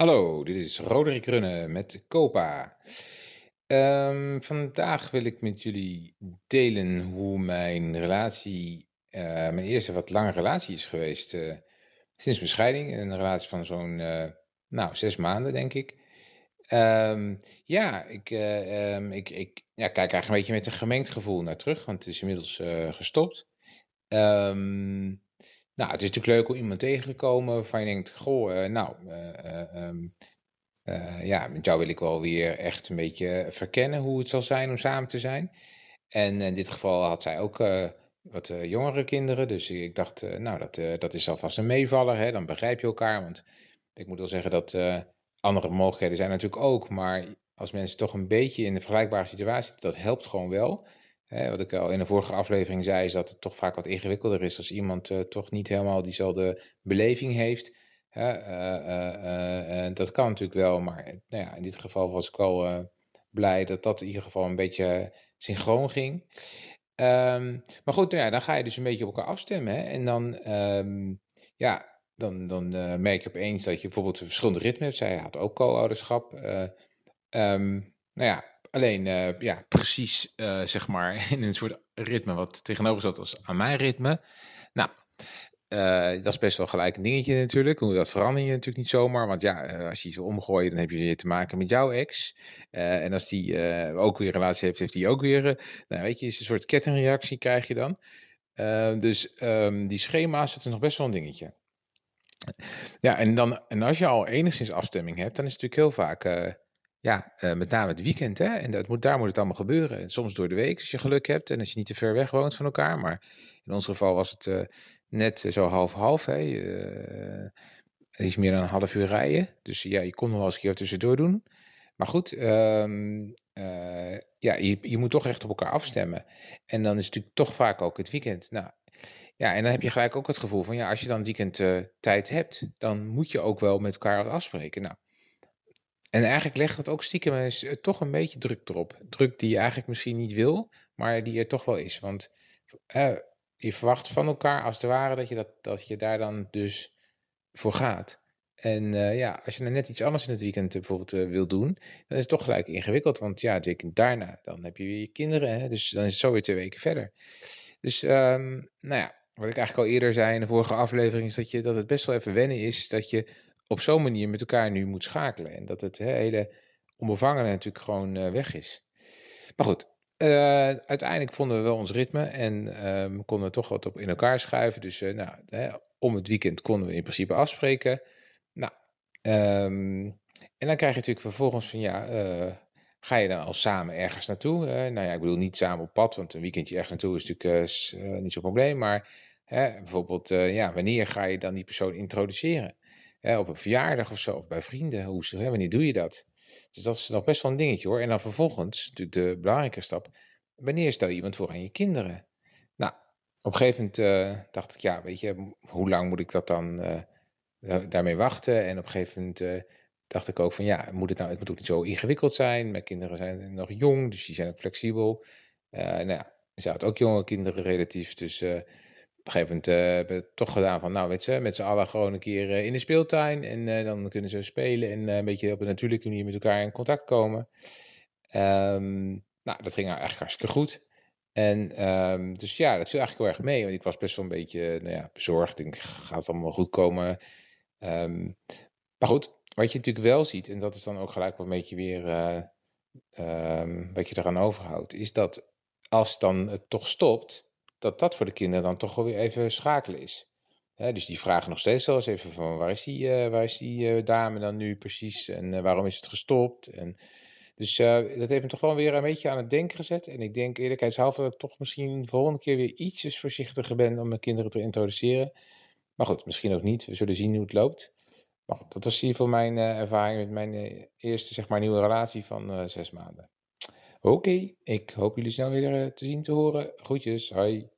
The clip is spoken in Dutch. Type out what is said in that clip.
Hallo, dit is Roderick Runne met Copa. Ehm, vandaag wil ik met jullie delen hoe mijn relatie, eh, mijn eerste wat lange relatie is geweest eh, sinds mijn scheiding. Een relatie van zo'n, eh, nou, zes maanden denk ik. Ehm, ja, ik, eh, ehm, ik, ik ja, kijk eigenlijk een beetje met een gemengd gevoel naar terug, want het is inmiddels gestopt. Ehm, nou, het is natuurlijk leuk om iemand tegen te komen waarvan je denkt, goh, eh, nou, eh, eh, ehm, eh, ja, met jou wil ik wel weer echt een beetje verkennen hoe het zal zijn om samen te zijn. En in dit geval had zij ook wat jongere kinderen, dus ik dacht, nou, dat, dat is alvast een meevaller, hè? dan begrijp je elkaar. Want ik moet wel zeggen dat eh, andere mogelijkheden zijn natuurlijk ook, maar als mensen toch een beetje in een vergelijkbare situatie dat helpt gewoon wel. Wat ik al in de vorige aflevering zei, is dat het toch vaak wat ingewikkelder is als iemand eh, toch niet helemaal diezelfde beleving heeft. Hè, eh, eh, dat kan natuurlijk wel, maar nou ja, in dit geval was ik eh, blij dat dat in ieder geval een beetje synchroon ging. Ehm, maar goed, nou ja, dan ga je dus een beetje op elkaar afstemmen. Hè? En dan, ehm, ja, dan, dan merk je opeens dat je bijvoorbeeld verschillende ritme hebt. Zij had ook co-ouderschap. eh, ehm, nou ja, alleen eh, ja, precies eh, zeg maar in een soort ritme wat tegenover zat als aan mijn ritme. Nou, eh, dat is best wel gelijk een dingetje natuurlijk. Hoe dat verander je natuurlijk niet zomaar. Want ja, als je iets wil omgooien, dan heb je weer te maken met jouw ex. En als die ook weer een relatie heeft, heeft die ook weer. nou, weet je, is een soort kettingreactie krijg je dan. Dus ehm, die schema's, dat nog best wel een dingetje. Ja, en, dan, en als je al enigszins afstemming hebt, dan is het natuurlijk heel vaak, ja, eh, met name het weekend, hè. En dat moet, daar moet het allemaal gebeuren. En soms door de week, als je geluk hebt en als je niet te ver weg woont van elkaar. Maar in ons geval was het eh, net zo half-half, hè. Eh, het is meer dan een half uur rijden. Dus ja, je kon nog wel eens een keer tussendoor doen. Maar goed, ehm, eh, ja, je, je moet toch echt op elkaar afstemmen. En dan is het natuurlijk toch vaak ook het weekend. Nou, ja, en dan heb je gelijk ook het gevoel van, ja, als je dan weekend eh, tijd hebt, dan moet je ook wel met elkaar afspreken. Nou, en eigenlijk legt dat ook stiekem eens, eh, toch een beetje druk erop. Druk die je eigenlijk misschien niet wil, maar die er toch wel is. Want eh, je verwacht van elkaar als het ware dat je, dat, dat je daar dan dus voor gaat. En eh, ja, als je nou net iets anders in het weekend bijvoorbeeld wil doen, dan is het toch gelijk ingewikkeld. Want ja, het weekend daarna, dan heb je weer je kinderen. Hè? Dus dan is het zo weer twee weken verder. Dus ehm, nou ja, wat ik eigenlijk al eerder zei in de vorige aflevering, is dat, je, dat het best wel even wennen is dat je op zo'n manier met elkaar nu moet schakelen. En dat het hele onbevangene natuurlijk gewoon eh, weg is. Maar goed, eh, uiteindelijk vonden we wel ons ritme en ehm, konden we toch wat op in elkaar schuiven. Dus eh, nou, hè, om het weekend konden we in principe afspreken. Nou, ehm, en dan krijg je natuurlijk vervolgens van ja, ga je dan al samen ergens naartoe? Nou ja, ik bedoel niet samen op pad, want een weekendje ergens naartoe is natuurlijk niet zo'n probleem. Maar bijvoorbeeld, ja, wanneer ga je dan die persoon introduceren? Op een verjaardag of zo, of bij vrienden. Hoe, hè, wanneer doe je dat? Dus dat is nog best wel een dingetje hoor. En dan vervolgens, natuurlijk de belangrijke stap, wanneer stel je iemand voor aan je kinderen? Nou, op een gegeven moment eh, dacht ik, ja, weet je, hoe lang moet ik dat dan eh, da- daarmee wachten? En op een gegeven moment eh, dacht ik ook van, ja, moet het nou, het moet ook niet zo ingewikkeld zijn. Mijn kinderen zijn nog jong, dus die zijn ook flexibel. Nou ja, ze had ook jonge kinderen relatief, dus een gegeven moment eh, hebben we het toch gedaan van, nou, weet je, met z'n allen gewoon een keer eh, in de speeltuin. En eh, dan kunnen ze spelen en een beetje op een natuurlijke manier met elkaar in contact komen. Ehm, nou, dat ging eigenlijk hartstikke goed. En ehm, dus ja, dat viel eigenlijk heel erg mee. Want ik was best wel een beetje nou ja, bezorgd. Ik denk, gaat het allemaal goed komen? Ehm, maar goed, wat je natuurlijk wel ziet, en dat is dan ook gelijk wel een beetje weer wat je eraan overhoudt, is dat als dan het toch stopt, dat dat voor de kinderen dan toch wel weer even schakelen is. Dus die vragen nog steeds wel eens even van waar is die, eh, waar is die eh, dame dan nu precies en eh, waarom is het gestopt? En dus dat heeft me toch wel weer een beetje aan het denken gezet. En ik denk eerlijkheidshalve dat ik toch misschien de volgende keer weer ietsjes voorzichtiger ben om mijn kinderen te introduceren. Maar goed, misschien ook niet. We zullen zien hoe het loopt. Maar dat was ieder geval mijn ervaring met mijn eerste zeg maar, nieuwe relatie van zes maanden. Oké, ik hoop jullie snel weer eh, te zien, te horen. Groetjes, hoi.